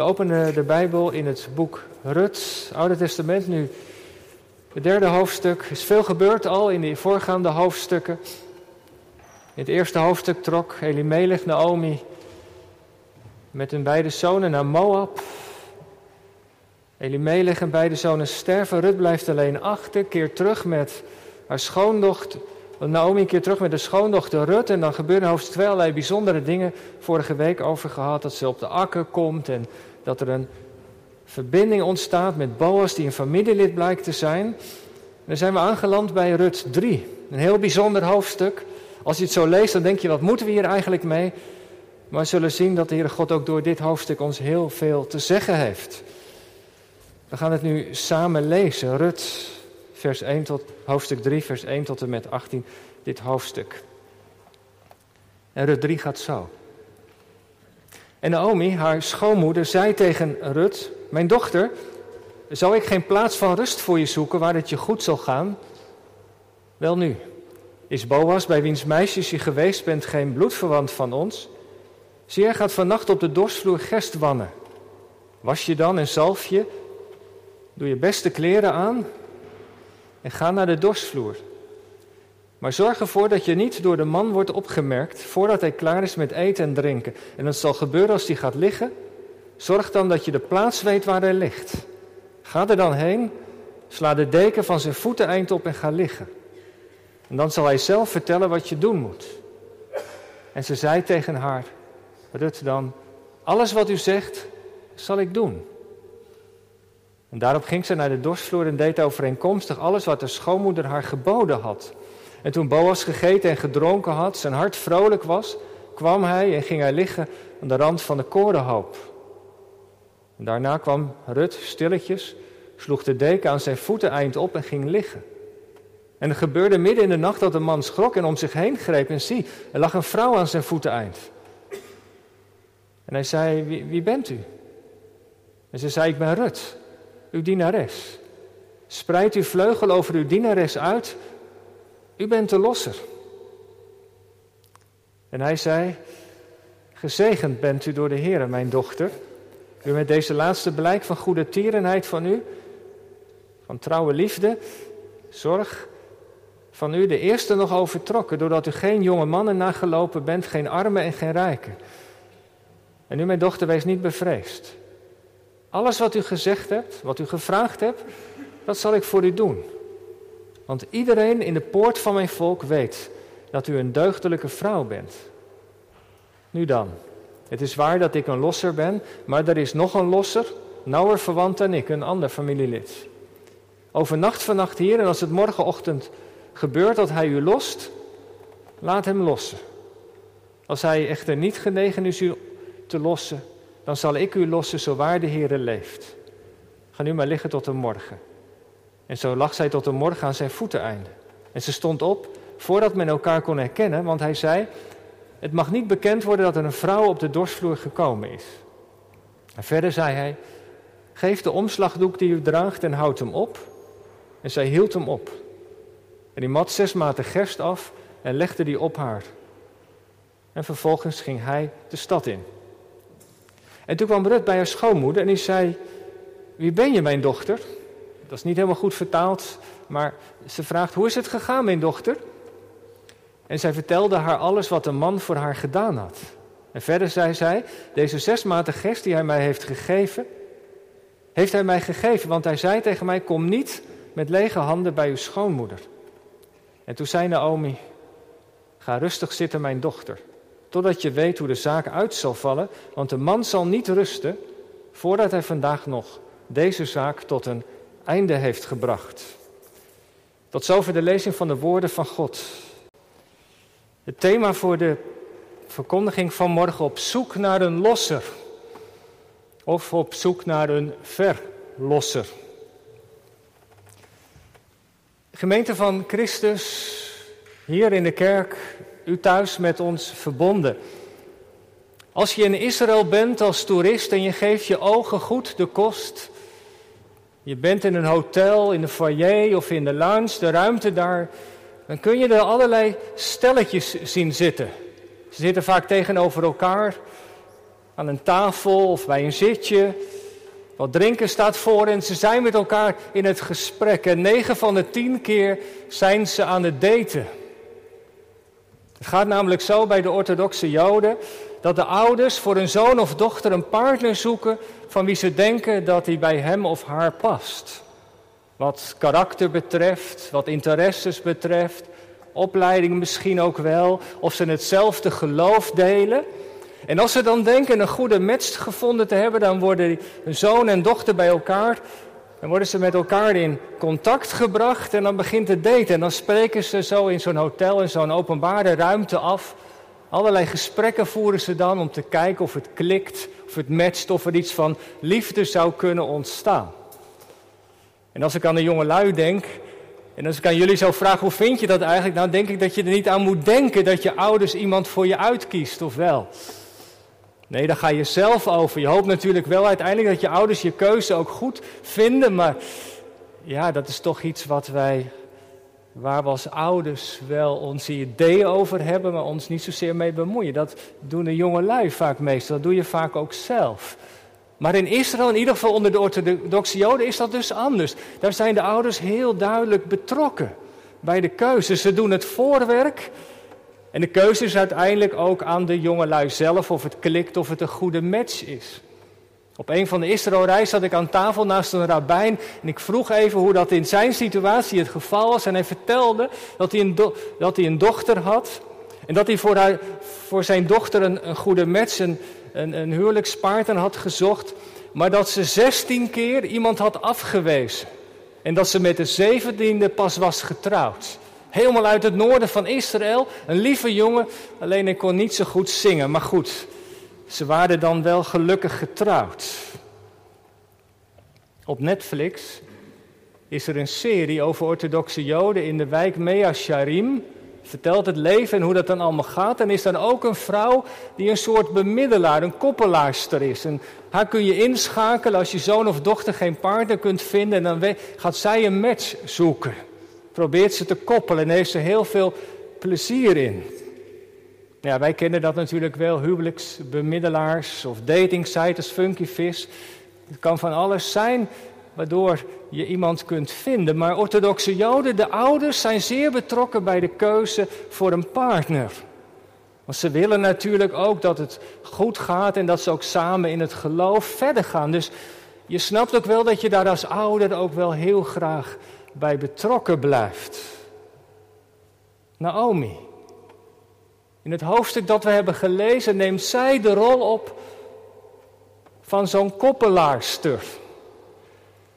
We openen de Bijbel in het boek Rut, Oude Testament nu. Het derde hoofdstuk is veel gebeurd al in de voorgaande hoofdstukken. In het eerste hoofdstuk trok Elimelech Naomi met hun beide zonen naar Moab. Elimelech en beide zonen sterven. Rut blijft alleen achter, keert terug met haar schoondochter. Naomi keert terug met de schoondochter Rut. En dan gebeuren hoofdstuk 2 allerlei bijzondere dingen. Vorige week over gehad dat ze op de akker komt. En dat er een verbinding ontstaat met Boas, die een familielid blijkt te zijn. Dan zijn we aangeland bij Rut 3. Een heel bijzonder hoofdstuk. Als je het zo leest, dan denk je, wat moeten we hier eigenlijk mee? Maar we zullen zien dat de Heere God ook door dit hoofdstuk ons heel veel te zeggen heeft. We gaan het nu samen lezen. Rut, vers 1 tot, hoofdstuk 3, vers 1 tot en met 18, dit hoofdstuk. En Rut 3 gaat zo. En Naomi, haar schoonmoeder, zei tegen Rut: Mijn dochter, zou ik geen plaats van rust voor je zoeken waar het je goed zal gaan? Wel nu, is Boas, bij wiens meisjes je geweest bent, geen bloedverwant van ons? Zie, gaat vannacht op de dorsvloer gerst wannen. Was je dan en zalf je, doe je beste kleren aan en ga naar de dorsvloer. Maar zorg ervoor dat je niet door de man wordt opgemerkt voordat hij klaar is met eten en drinken. En dat zal gebeuren als hij gaat liggen. Zorg dan dat je de plaats weet waar hij ligt. Ga er dan heen, sla de deken van zijn voeten eind op en ga liggen. En dan zal hij zelf vertellen wat je doen moet. En ze zei tegen haar, Rut dan, alles wat u zegt, zal ik doen. En daarop ging ze naar de dorsvloer en deed overeenkomstig alles wat de schoonmoeder haar geboden had. En toen Boas gegeten en gedronken had, zijn hart vrolijk was, kwam hij en ging hij liggen aan de rand van de korenhoop. En daarna kwam Rut stilletjes, sloeg de deken aan zijn voeten eind op en ging liggen. En het gebeurde midden in de nacht dat de man schrok en om zich heen greep en zie, er lag een vrouw aan zijn voeten eind. En hij zei, wie, wie bent u? En ze zei, ik ben Rut, uw dienares. Spreid uw vleugel over uw dienares uit, u bent de losser. En hij zei, gezegend bent u door de Heer, mijn dochter. U met deze laatste blijk van goede tierenheid van u, van trouwe liefde, zorg van u de eerste nog overtrokken, doordat u geen jonge mannen nagelopen bent, geen armen en geen rijken. En nu, mijn dochter, wees niet bevreesd. Alles wat u gezegd hebt, wat u gevraagd hebt, dat zal ik voor u doen. Want iedereen in de poort van mijn volk weet dat u een deugdelijke vrouw bent. Nu dan, het is waar dat ik een losser ben, maar er is nog een losser, nauwer verwant dan ik, een ander familielid. Overnacht vannacht hier en als het morgenochtend gebeurt dat hij u lost, laat hem lossen. Als hij echter niet genegen is u te lossen, dan zal ik u lossen zo waar de Heere leeft. Ga nu maar liggen tot de morgen. En zo lag zij tot de morgen aan zijn voeteneinde. En ze stond op voordat men elkaar kon herkennen, want hij zei: Het mag niet bekend worden dat er een vrouw op de dorsvloer gekomen is. En verder zei hij: Geef de omslagdoek die u draagt en houd hem op. En zij hield hem op. En die mat zes maten gerst af en legde die op haar. En vervolgens ging hij de stad in. En toen kwam Rut bij haar schoonmoeder en die zei: Wie ben je, mijn dochter? Dat is niet helemaal goed vertaald, maar ze vraagt: Hoe is het gegaan, mijn dochter? En zij vertelde haar alles wat de man voor haar gedaan had. En verder zei zij: Deze zesmatige gest die hij mij heeft gegeven, heeft hij mij gegeven, want hij zei tegen mij: Kom niet met lege handen bij uw schoonmoeder. En toen zei Naomi: Ga rustig zitten, mijn dochter, totdat je weet hoe de zaak uit zal vallen, want de man zal niet rusten voordat hij vandaag nog deze zaak tot een einde heeft gebracht. Tot zover de lezing van de woorden van God. Het thema voor de verkondiging van morgen op zoek naar een losser. Of op zoek naar een verlosser. Gemeente van Christus, hier in de kerk, u thuis met ons verbonden. Als je in Israël bent als toerist en je geeft je ogen goed de kost je bent in een hotel, in de foyer of in de lounge, de ruimte daar. Dan kun je er allerlei stelletjes zien zitten. Ze zitten vaak tegenover elkaar. aan een tafel of bij een zitje. Wat drinken staat voor en ze zijn met elkaar in het gesprek. En negen van de tien keer zijn ze aan het daten. Het gaat namelijk zo bij de orthodoxe Joden dat de ouders voor hun zoon of dochter een partner zoeken van wie ze denken dat hij bij hem of haar past. Wat karakter betreft, wat interesses betreft, opleiding misschien ook wel, of ze hetzelfde geloof delen. En als ze dan denken een goede match gevonden te hebben, dan worden hun zoon en dochter bij elkaar. Dan worden ze met elkaar in contact gebracht en dan begint het daten. En dan spreken ze zo in zo'n hotel, in zo'n openbare ruimte af. Allerlei gesprekken voeren ze dan om te kijken of het klikt, of het matcht, of er iets van liefde zou kunnen ontstaan. En als ik aan de jonge lui denk, en als ik aan jullie zou vragen, hoe vind je dat eigenlijk? Nou denk ik dat je er niet aan moet denken dat je ouders iemand voor je uitkiest, of wel? Nee, daar ga je zelf over. Je hoopt natuurlijk wel uiteindelijk dat je ouders je keuze ook goed vinden, maar ja, dat is toch iets wat wij, waar we als ouders wel onze ideeën over hebben, maar ons niet zozeer mee bemoeien. Dat doen de jonge lui vaak meestal, dat doe je vaak ook zelf. Maar in Israël, in ieder geval onder de orthodoxe Joden, is dat dus anders. Daar zijn de ouders heel duidelijk betrokken bij de keuze. Ze doen het voorwerk. En de keuze is uiteindelijk ook aan de jongelui zelf of het klikt, of het een goede match is. Op een van de Israëlreizen zat ik aan tafel naast een rabbijn en ik vroeg even hoe dat in zijn situatie het geval was. En hij vertelde dat hij een, dat hij een dochter had en dat hij voor, haar, voor zijn dochter een, goede match, een, een, huwelijkspartner had gezocht, maar dat ze zestien keer iemand had afgewezen. En dat ze met de zeventiende pas was getrouwd. Helemaal uit het noorden van Israël. Een lieve jongen, alleen hij kon niet zo goed zingen. Maar goed, ze waren dan wel gelukkig getrouwd. Op Netflix is er een serie over orthodoxe Joden in de wijk Mea Sharim vertelt het leven en hoe dat dan allemaal gaat. En is dan ook een vrouw die een soort bemiddelaar, een koppelaarster is. En haar kun je inschakelen als je zoon of dochter geen partner kunt vinden. En dan gaat zij een match zoeken. Probeert ze te koppelen en heeft ze heel veel plezier in. Ja, wij kennen dat natuurlijk wel, huwelijksbemiddelaars of dating sites, funky fish. Het kan van alles zijn waardoor je iemand kunt vinden. Maar orthodoxe Joden, de ouders, zijn zeer betrokken bij de keuze voor een partner. Want ze willen natuurlijk ook dat het goed gaat en dat ze ook samen in het geloof verder gaan. Dus je snapt ook wel dat je daar als ouder ook wel heel graag bij betrokken blijft. Naomi. In het hoofdstuk dat we hebben gelezen neemt zij de rol op van zo'n koppelaarster.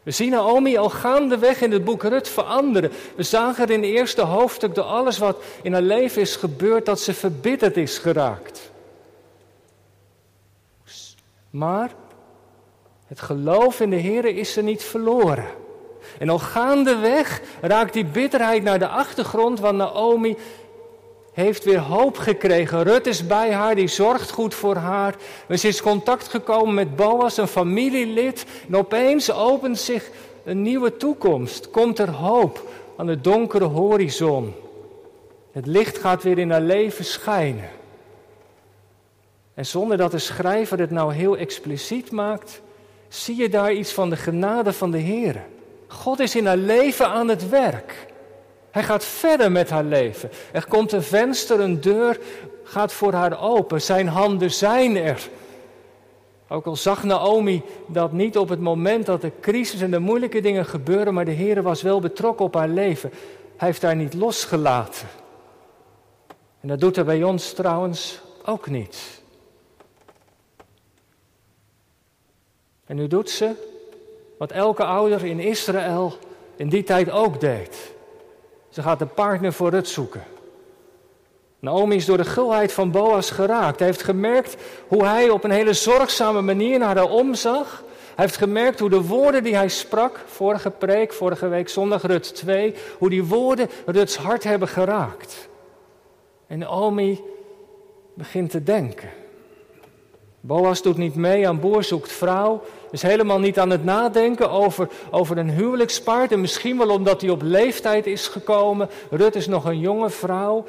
We zien Naomi al gaandeweg in het boek Rut veranderen. We zagen in het eerste hoofdstuk door alles wat in haar leven is gebeurd, dat ze verbitterd is geraakt. Maar het geloof in de Heer is er niet verloren. En al gaandeweg raakt die bitterheid naar de achtergrond, want Naomi heeft weer hoop gekregen. Rut is bij haar, die zorgt goed voor haar. Ze is contact gekomen met Boas, een familielid. En opeens opent zich een nieuwe toekomst. Komt er hoop aan de donkere horizon. Het licht gaat weer in haar leven schijnen. En zonder dat de schrijver het nou heel expliciet maakt, zie je daar iets van de genade van de Heer. God is in haar leven aan het werk. Hij gaat verder met haar leven. Er komt een venster, een deur gaat voor haar open. Zijn handen zijn er. Ook al zag Naomi dat niet op het moment dat de crisis en de moeilijke dingen gebeuren, maar de Heer was wel betrokken op haar leven. Hij heeft haar niet losgelaten. En dat doet hij bij ons trouwens ook niet. En nu doet ze wat elke ouder in Israël in die tijd ook deed. Ze gaat een partner voor Rut zoeken. Naomi is door de gulheid van Boas geraakt. Hij heeft gemerkt hoe hij op een hele zorgzame manier naar haar omzag. Hij heeft gemerkt hoe de woorden die hij sprak, vorige preek, vorige week zondag Rut 2, hoe die woorden Ruts hart hebben geraakt. En Naomi begint te denken. Boas doet niet mee aan boer zoekt vrouw. Is helemaal niet aan het nadenken over, over een huwelijkspaard. En misschien wel omdat hij op leeftijd is gekomen. Rut is nog een jonge vrouw.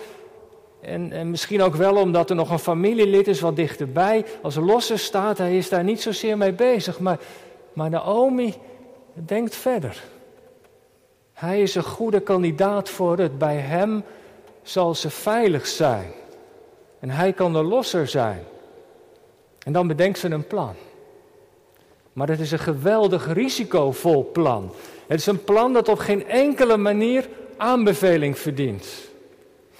En, en, misschien ook wel omdat er nog een familielid is wat dichterbij. Als losser staat, hij is daar niet zozeer mee bezig. Maar, maar Naomi denkt verder. Hij is een goede kandidaat voor het. Bij hem zal ze veilig zijn. En hij kan de losser zijn. En dan bedenkt ze een plan. Maar het is een geweldig risicovol plan. Het is een plan dat op geen enkele manier aanbeveling verdient.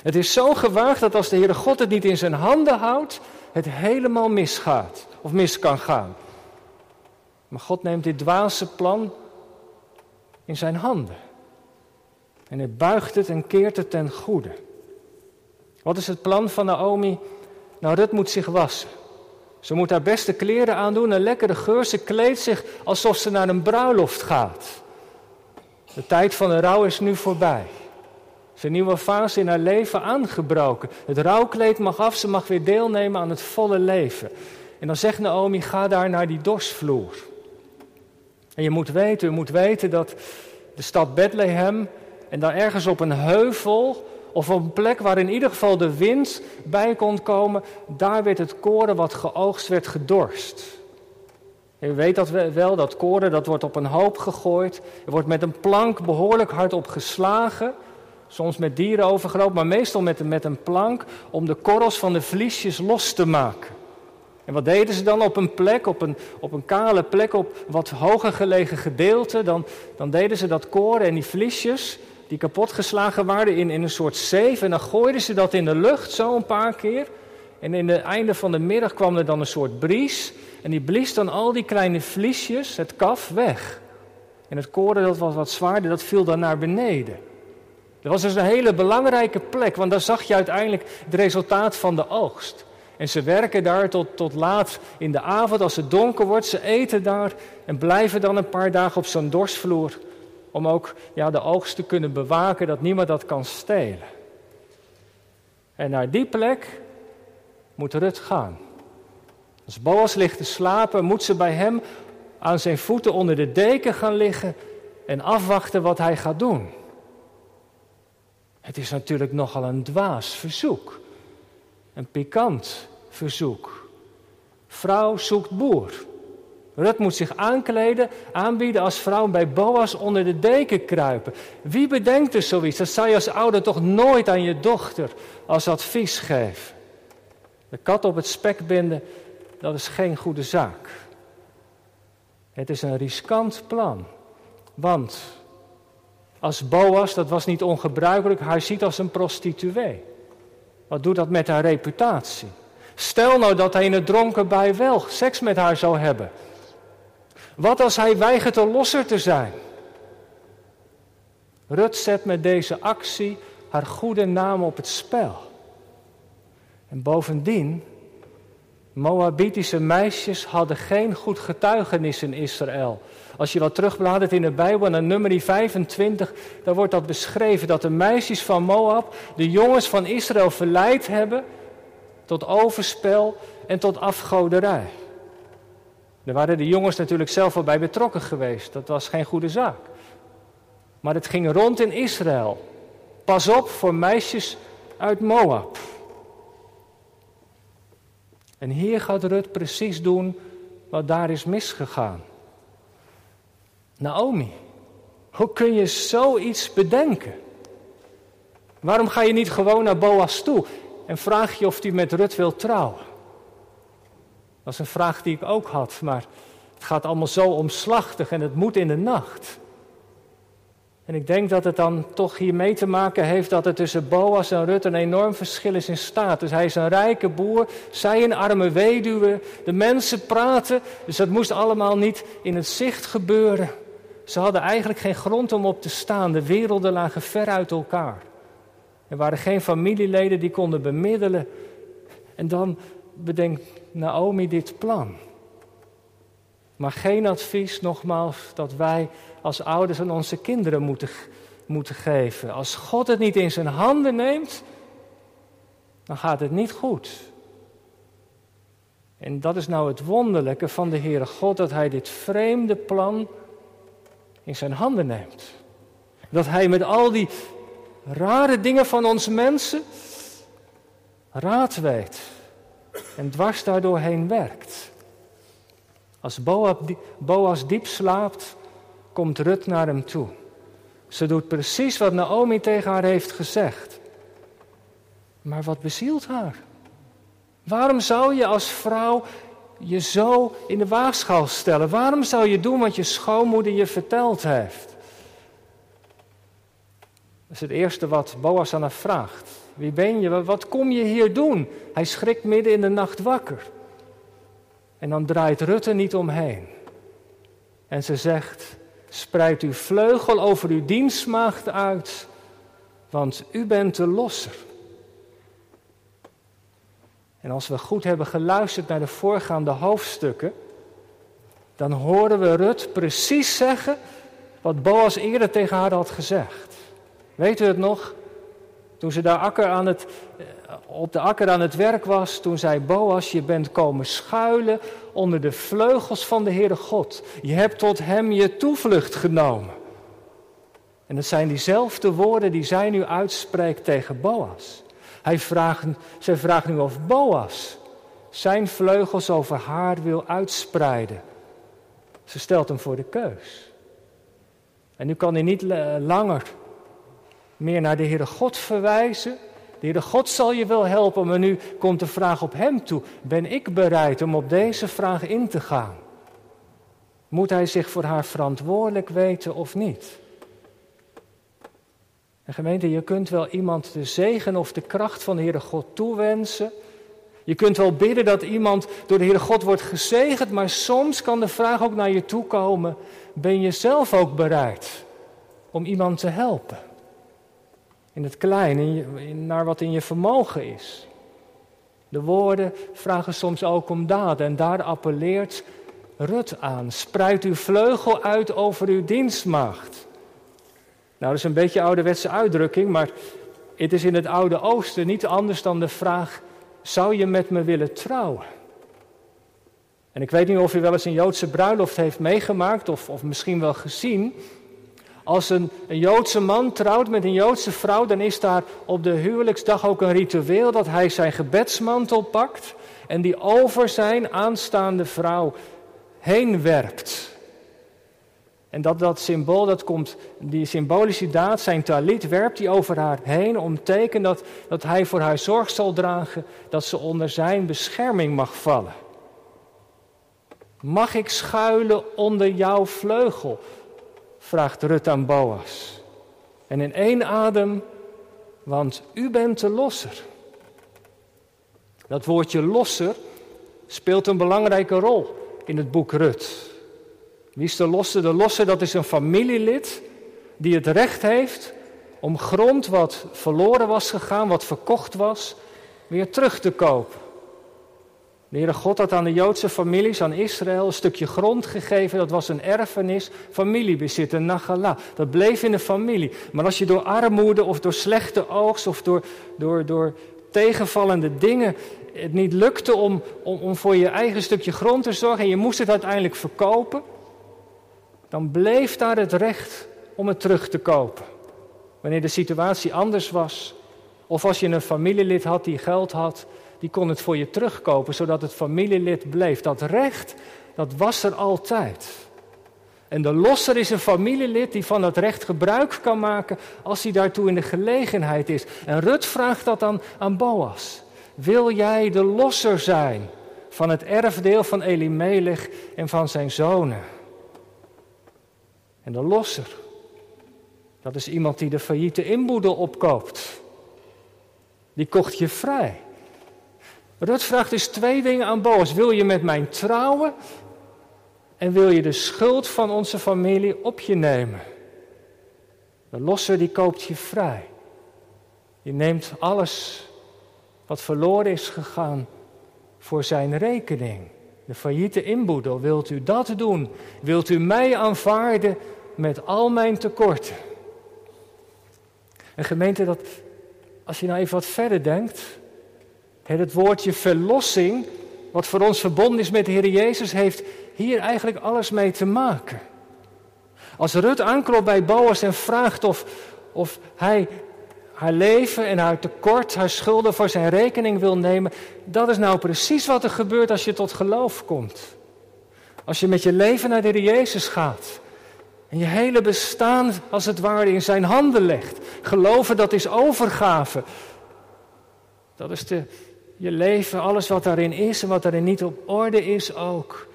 Het is zo gewaagd dat als de Heere God het niet in zijn handen houdt, het helemaal misgaat of mis kan gaan. Maar God neemt dit dwaze plan in zijn handen. En hij buigt het en keert het ten goede. Wat is het plan van Naomi? Nou, Rut moet zich wassen. Ze moet haar beste kleren aandoen, een lekkere geur. Ze kleedt zich alsof ze naar een bruiloft gaat. De tijd van de rouw is nu voorbij. Zijn nieuwe fase in haar leven aangebroken. Het rouwkleed mag af, ze mag weer deelnemen aan het volle leven. En dan zegt Naomi, ga daar naar die dorsvloer. En je moet weten, u moet weten dat de stad Bethlehem en dan ergens op een heuvel of op een plek waar in ieder geval de wind bij kon komen, daar werd het koren wat geoogst werd gedorst. U weet dat wel, dat koren dat wordt op een hoop gegooid. Er wordt met een plank behoorlijk hard op geslagen. Soms met dieren overgroot, maar meestal met, met een plank om de korrels van de vliesjes los te maken. En wat deden ze dan op een plek, op een, op een kale plek, op wat hoger gelegen gedeelte? Dan, dan deden ze dat koren en die vliesjes, die kapotgeslagen waren, in, in een soort zeef. En dan gooiden ze dat in de lucht zo een paar keer. En in het einde van de middag kwam er dan een soort bries. En die blies dan al die kleine vliesjes, het kaf, weg. En het koren dat was wat zwaarder, dat viel dan naar beneden. Dat was dus een hele belangrijke plek, want daar zag je uiteindelijk het resultaat van de oogst. En ze werken daar tot, tot laat in de avond, als het donker wordt. Ze eten daar en blijven dan een paar dagen op zo'n dorsvloer. Om ook ja, de oogst te kunnen bewaken, dat niemand dat kan stelen. En naar die plek moet Rut gaan. Als Boas ligt te slapen, moet ze bij hem aan zijn voeten onder de deken gaan liggen en afwachten wat hij gaat doen. Het is natuurlijk nogal een dwaas verzoek. Een pikant verzoek. Vrouw zoekt boer. Rut moet zich aankleden, aanbieden als vrouw bij Boas onder de deken kruipen. Wie bedenkt er zoiets? Dat zou je als ouder toch nooit aan je dochter als advies geven. De kat op het spek binden, dat is geen goede zaak. Het is een riskant plan. Want als Boas, dat was niet ongebruikelijk, haar ziet als een prostituee. Wat doet dat met haar reputatie? Stel nou dat hij in het dronken bij wel seks met haar zou hebben. Wat als hij weigert een losser te zijn? Rut zet met deze actie haar goede naam op het spel. En bovendien, Moabitische meisjes hadden geen goed getuigenis in Israël. Als je wat terugbladert in de Bijbel, naar nummer 25, dan wordt dat beschreven dat de meisjes van Moab de jongens van Israël verleid hebben tot overspel en tot afgoderij. Daar waren de jongens natuurlijk zelf al bij betrokken geweest. Dat was geen goede zaak. Maar het ging rond in Israël. Pas op voor meisjes uit Moab. En hier gaat Rut precies doen wat daar is misgegaan. Naomi, hoe kun je zoiets bedenken? Waarom ga je niet gewoon naar Boas toe en vraag je of hij met Rut wil trouwen? Dat is een vraag die ik ook had, maar het gaat allemaal zo omslachtig en het moet in de nacht. En ik denk dat het dan toch hiermee te maken heeft dat er tussen Boas en Rut een enorm verschil is in status. Dus hij is een rijke boer, zij een arme weduwe. De mensen praten, dus dat moest allemaal niet in het zicht gebeuren. Ze hadden eigenlijk geen grond om op te staan. De werelden lagen ver uit elkaar. Er waren geen familieleden die konden bemiddelen. En dan bedenkt Naomi dit plan. Maar geen advies, nogmaals, dat wij als ouders aan onze kinderen moeten, moeten geven. Als God het niet in zijn handen neemt, dan gaat het niet goed. En dat is nou het wonderlijke van de Heere God, dat Hij dit vreemde plan in zijn handen neemt. Dat Hij met al die rare dingen van ons mensen raad weet en dwars daardoorheen werkt. Als Boas diep slaapt, komt Rut naar hem toe. Ze doet precies wat Naomi tegen haar heeft gezegd. Maar wat bezielt haar? Waarom zou je als vrouw je zo in de waagschaal stellen? Waarom zou je doen wat je schoonmoeder je verteld heeft? Dat is het eerste wat Boas aan haar vraagt. Wie ben je? Wat kom je hier doen? Hij schrikt midden in de nacht wakker. En dan draait Rutte niet omheen. En ze zegt: Spreid uw vleugel over uw dienstmaagd uit, want u bent de losser. En als we goed hebben geluisterd naar de voorgaande hoofdstukken, dan horen we Rut precies zeggen wat Boas eerder tegen haar had gezegd. Weet u het nog? Toen ze daar akker aan het, eh, op de akker aan het werk was, toen zei Boas, je bent komen schuilen onder de vleugels van de Heere God. Je hebt tot hem je toevlucht genomen. En het zijn diezelfde woorden die zij nu uitspreekt tegen Boas. Hij vraagt, zij vraagt nu of Boas zijn vleugels over haar wil uitspreiden. Ze stelt hem voor de keus. En nu kan hij niet langer meer naar de Heere God verwijzen. De Heere God zal je wel helpen, maar nu komt de vraag op hem toe. Ben ik bereid om op deze vraag in te gaan? Moet hij zich voor haar verantwoordelijk weten of niet? En gemeente, je kunt wel iemand de zegen of de kracht van de Heere God toewensen. Je kunt wel bidden dat iemand door de Heere God wordt gezegend, maar soms kan de vraag ook naar je toe komen: ben je zelf ook bereid om iemand te helpen? In het klein, in naar wat in je vermogen is. De woorden vragen soms ook om daden en daar appelleert Rut aan. Spreid uw vleugel uit over uw dienstmaagd. Nou, dat is een beetje een ouderwetse uitdrukking, maar het is in het Oude Oosten niet anders dan de vraag: zou je met me willen trouwen? En ik weet niet of u wel eens een Joodse bruiloft heeft meegemaakt of, of misschien wel gezien. Als een, een, Joodse man trouwt met een Joodse vrouw, dan is daar op de huwelijksdag ook een ritueel dat hij zijn gebedsmantel pakt en die over zijn aanstaande vrouw heen werpt. En dat dat symbool, dat komt, die symbolische daad, zijn talit, werpt hij over haar heen om teken dat, dat hij voor haar zorg zal dragen, dat ze onder zijn bescherming mag vallen. Mag ik schuilen onder jouw vleugel? Vraagt Rut aan Boas. En in één adem, want u bent de losser. Dat woordje losser speelt een belangrijke rol in het boek Rut. Wie is de losse? De losse, dat is een familielid die het recht heeft om grond wat verloren was gegaan, wat verkocht was, weer terug te kopen. De Heere God had aan de Joodse families, aan Israël, een stukje grond gegeven. Dat was een erfenis, familiebezit, een nagala. Dat bleef in de familie. Maar als je door armoede of door slechte oogst of door, door, door tegenvallende dingen het niet lukte om, om, om voor je eigen stukje grond te zorgen en je moest het uiteindelijk verkopen, dan bleef daar het recht om het terug te kopen. Wanneer de situatie anders was, of als je een familielid had die geld had, die kon het voor je terugkopen, zodat het familielid bleef. Dat recht, dat was er altijd. En de losser is een familielid die van dat recht gebruik kan maken als hij daartoe in de gelegenheid is. En Rut vraagt dat dan aan Boas. Wil jij de losser zijn van het erfdeel van Elimelech en van zijn zonen? En de losser, dat is iemand die de failliete inboedel opkoopt. Die kocht je vrij. Rut vraagt dus twee dingen aan Boas. Wil je met mij trouwen? En wil je de schuld van onze familie op je nemen? De losser die koopt je vrij. Je neemt alles wat verloren is gegaan voor zijn rekening. De failliete inboedel, wilt u dat doen? Wilt u mij aanvaarden met al mijn tekorten? En gemeente, dat, als je nou even wat verder denkt, het woordje verlossing, wat voor ons verbonden is met de Heer Jezus, heeft hier eigenlijk alles mee te maken. Als Rut aanklopt bij Boas en vraagt of, of hij haar leven en haar tekort, haar schulden voor zijn rekening wil nemen. Dat is nou precies wat er gebeurt als je tot geloof komt. Als je met je leven naar de Heer Jezus gaat. En je hele bestaan als het ware in zijn handen legt. Geloven dat is overgave. Dat is de, je leven, alles wat daarin is en wat daarin niet op orde is ook.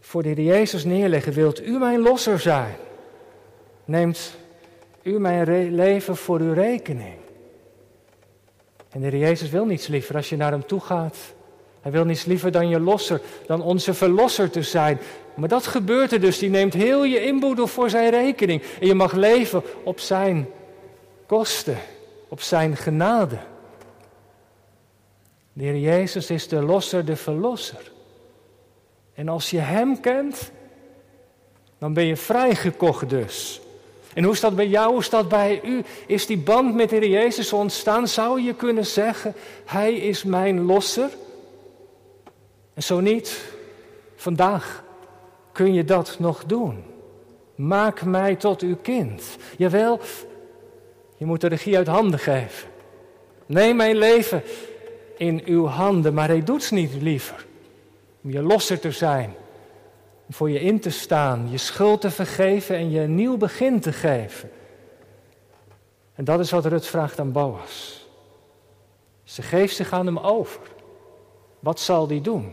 Voor de Heer Jezus neerleggen. Wilt u mijn losser zijn? Neemt u mijn leven voor uw rekening. En de Heer Jezus wil niets liever als je naar hem toe gaat. Hij wil niets liever dan je losser, dan onze verlosser te zijn. Maar dat gebeurt er dus. Die neemt heel je inboedel voor zijn rekening. En je mag leven op zijn kosten, op zijn genade. De Heer Jezus is de losser, de verlosser. En als je Hem kent, dan ben je vrijgekocht dus. En hoe is dat bij jou, hoe is dat bij u? Is die band met de Heer Jezus ontstaan? Zou je kunnen zeggen, Hij is mijn losser? En zo niet, vandaag kun je dat nog doen. Maak mij tot uw kind. Jawel, je moet de regie uit handen geven. Neem mijn leven in uw handen, maar hij doet het niet liever. Om je losser te zijn, om voor je in te staan, je schuld te vergeven en je een nieuw begin te geven. En dat is wat Rut vraagt aan Boas. Ze geeft zich aan hem over. Wat zal die doen?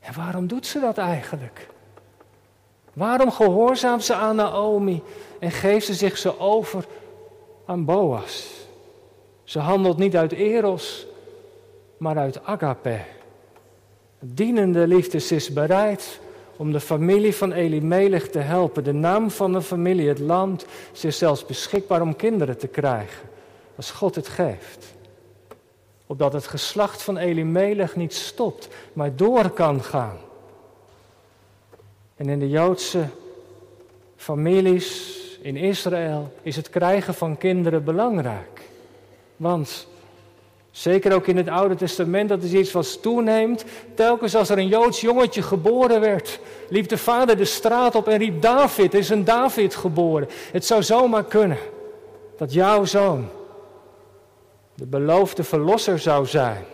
En waarom doet ze dat eigenlijk? Waarom gehoorzaamt ze aan Naomi en geeft ze zich zo over aan Boas? Ze handelt niet uit Eros, maar uit Agape. Dienende liefde is bereid om de familie van Elimelech te helpen. De naam van de familie, het land, ze is zelfs beschikbaar om kinderen te krijgen. Als God het geeft. Opdat het geslacht van Elimelech niet stopt, maar door kan gaan. En in de Joodse families in Israël is het krijgen van kinderen belangrijk. Want zeker ook in het Oude Testament, dat is iets wat toeneemt. Telkens als er een Joods jongetje geboren werd, liep de vader de straat op en riep David, er is een David geboren. Het zou zomaar kunnen dat jouw zoon de beloofde verlosser zou zijn.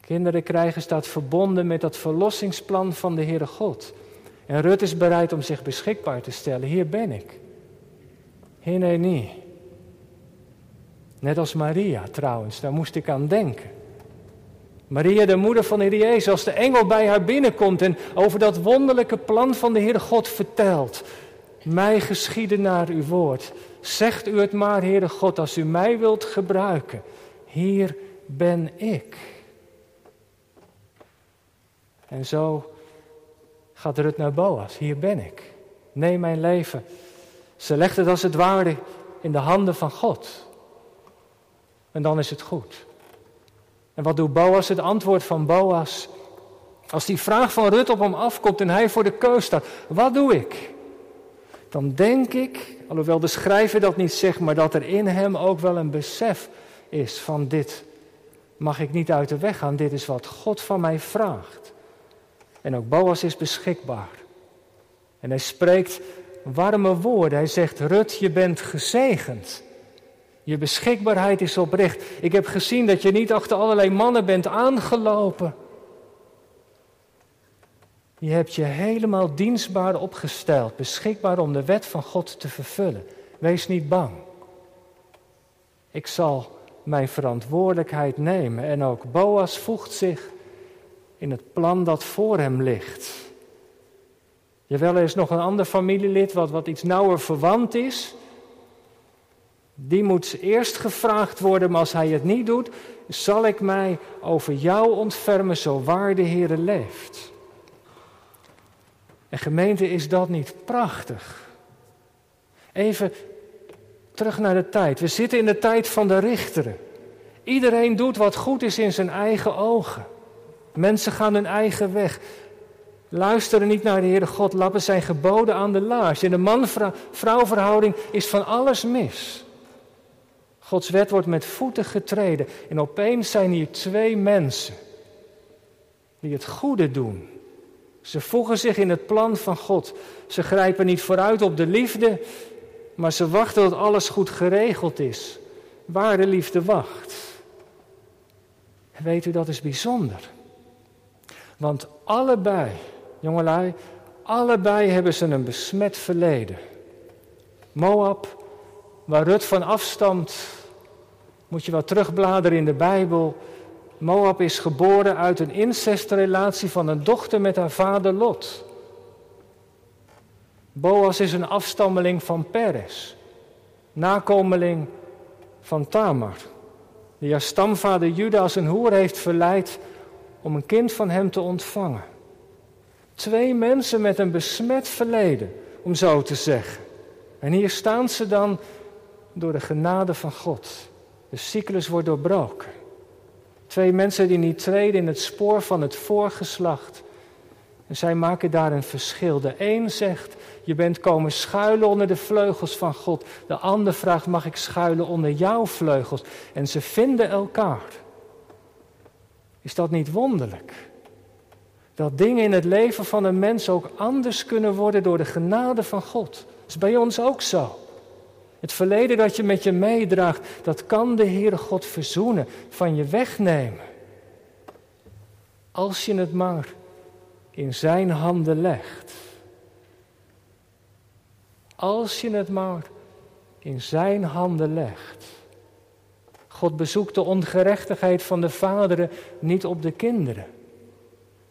Kinderen krijgen staat verbonden met dat verlossingsplan van de Heere God. En Rut is bereid om zich beschikbaar te stellen. Hier ben ik. niet. Net als Maria trouwens, daar moest ik aan denken. Maria, de moeder van Heer Jezus, als de engel bij haar binnenkomt en over dat wonderlijke plan van de Heere God vertelt. Mij geschieden naar uw woord. Zegt u het maar, Heere God, als u mij wilt gebruiken. Hier ben ik. En zo gaat Rut naar Boas. Hier ben ik. Neem mijn leven. Ze legt het als het ware in de handen van God. En dan is het goed. En wat doet Boas? Het antwoord van Boas. Als die vraag van Rut op hem afkomt en hij voor de keus staat. Wat doe ik? Dan denk ik, alhoewel de schrijver dat niet zegt, maar dat er in hem ook wel een besef is van dit mag ik niet uit de weg gaan. Dit is wat God van mij vraagt. En ook Boas is beschikbaar. En hij spreekt warme woorden. Hij zegt, Rut, je bent gezegend. Je beschikbaarheid is oprecht. Ik heb gezien dat je niet achter allerlei mannen bent aangelopen. Je hebt je helemaal dienstbaar opgesteld, beschikbaar om de wet van God te vervullen. Wees niet bang. Ik zal mijn verantwoordelijkheid nemen. En ook Boas voegt zich in het plan dat voor hem ligt. Jawel, er is nog een ander familielid wat, wat iets nauwer verwant is. Die moet eerst gevraagd worden, maar als hij het niet doet, zal ik mij over jou ontfermen, zo waar de Heere leeft. En gemeente, is dat niet prachtig? Even terug naar de tijd. We zitten in de tijd van de richteren. Iedereen doet wat goed is in zijn eigen ogen. Mensen gaan hun eigen weg. Luisteren niet naar de Heere God, lappen zijn geboden aan de laars. In de man-vrouw verhouding is van alles mis. Gods wet wordt met voeten getreden. En opeens zijn hier twee mensen die het goede doen. Ze voegen zich in het plan van God. Ze grijpen niet vooruit op de liefde, maar ze wachten tot alles goed geregeld is. Ware liefde wacht. Weet u, dat is bijzonder. Want allebei, jongelui, allebei hebben ze een besmet verleden. Moab, waar Rut van afstamt, moet je wel terugbladeren in de Bijbel. Moab is geboren uit een incestrelatie van een dochter met haar vader Lot. Boas is een afstammeling van Peres, nakomeling van Tamar, die haar stamvader Juda als een hoer heeft verleid om een kind van hem te ontvangen. Twee mensen met een besmet verleden, om zo te zeggen. En hier staan ze dan door de genade van God. De cyclus wordt doorbroken. Twee mensen die niet treden in het spoor van het voorgeslacht. En zij maken daar een verschil. De een zegt, je bent komen schuilen onder de vleugels van God. De ander vraagt, mag ik schuilen onder jouw vleugels? En ze vinden elkaar. Is dat niet wonderlijk? Dat dingen in het leven van een mens ook anders kunnen worden door de genade van God. Dat is bij ons ook zo. Het verleden dat je met je meedraagt, dat kan de Heere God verzoenen, van je wegnemen. Als je het maar in zijn handen legt. Als je het maar in zijn handen legt. God bezoekt de ongerechtigheid van de vaderen niet op de kinderen.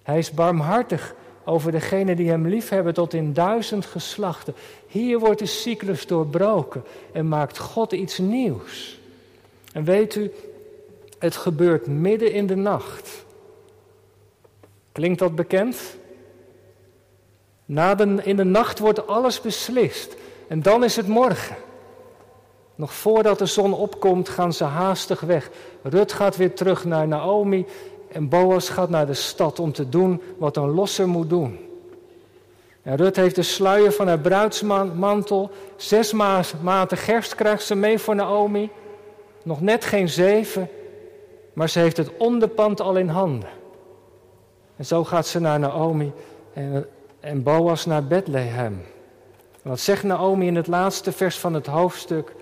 Hij is barmhartig over degenen die hem liefhebben tot in duizend geslachten. Hier wordt de cyclus doorbroken en maakt God iets nieuws. En weet u, het gebeurt midden in de nacht. Klinkt dat bekend? In de nacht wordt alles beslist en dan is het morgen. Nog voordat de zon opkomt gaan ze haastig weg. Rut gaat weer terug naar Naomi en Boas gaat naar de stad om te doen wat een losser moet doen. En Rut heeft de sluier van haar bruidsmantel. Zes maten gerst krijgt ze mee voor Naomi. Nog net geen zeven, maar ze heeft het onderpand al in handen. En zo gaat ze naar Naomi en, en Boas naar Bethlehem. wat zegt Naomi in het laatste vers van het hoofdstuk?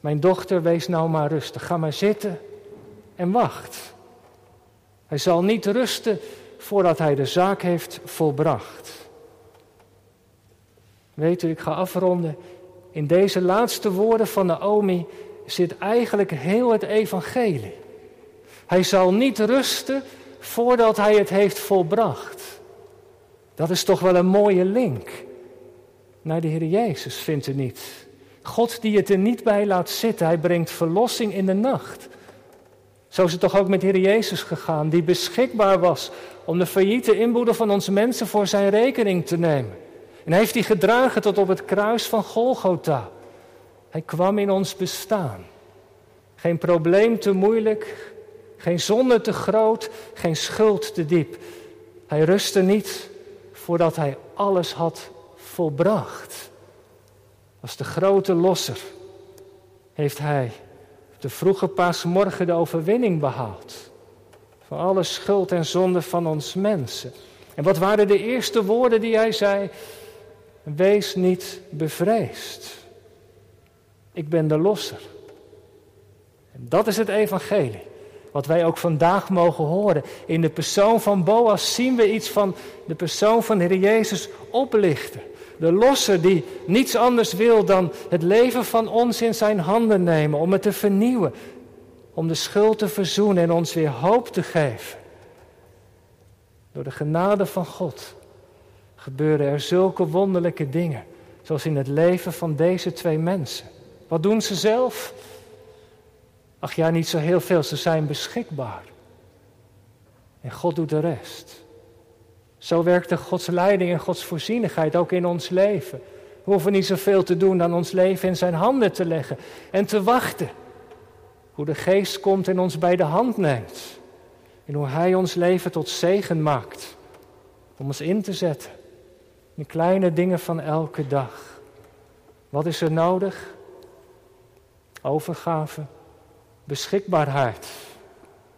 Mijn dochter, wees nou maar rustig. Ga maar zitten en wacht. Hij zal niet rusten voordat hij de zaak heeft volbracht. Weet u, ik ga afronden. In deze laatste woorden van Naomi zit eigenlijk heel het evangelie. Hij zal niet rusten voordat hij het heeft volbracht. Dat is toch wel een mooie link naar de Heer Jezus, vindt u niet? God die het er niet bij laat zitten, hij brengt verlossing in de nacht. Zo is het toch ook met Heer Jezus gegaan, die beschikbaar was om de failliete inboedel van ons mensen voor zijn rekening te nemen. En heeft hij gedragen tot op het kruis van Golgotha. Hij kwam in ons bestaan. Geen probleem te moeilijk, geen zonde te groot, geen schuld te diep. Hij rustte niet voordat hij alles had volbracht. Als de grote losser heeft hij de vroege paasmorgen de overwinning behaald. Van alle schuld en zonde van ons mensen. En wat waren de eerste woorden die hij zei? Wees niet bevreesd. Ik ben de losser. En dat is het evangelie. Wat wij ook vandaag mogen horen. In de persoon van Boas zien we iets van de persoon van de Heer Jezus oplichten. De losser die niets anders wil dan het leven van ons in zijn handen nemen, om het te vernieuwen, om de schuld te verzoenen en ons weer hoop te geven. Door de genade van God gebeuren er zulke wonderlijke dingen, zoals in het leven van deze twee mensen. Wat doen ze zelf? Ach ja, niet zo heel veel, ze zijn beschikbaar. En God doet de rest. Zo werkt Gods leiding en Gods voorzienigheid ook in ons leven. We hoeven niet zoveel te doen dan ons leven in zijn handen te leggen en te wachten. Hoe de geest komt en ons bij de hand neemt. En hoe hij ons leven tot zegen maakt. Om ons in te zetten. In kleine dingen van elke dag. Wat is er nodig? Overgave. Beschikbaarheid.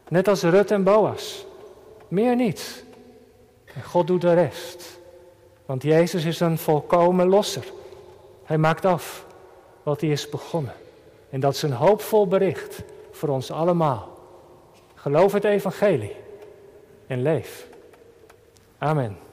Net als Rut en Boas. Meer niet. En God doet de rest. Want Jezus is een volkomen losser. Hij maakt af. wat hij is begonnen. En dat is een hoopvol bericht voor ons allemaal. Geloof het evangelie en leef. Amen.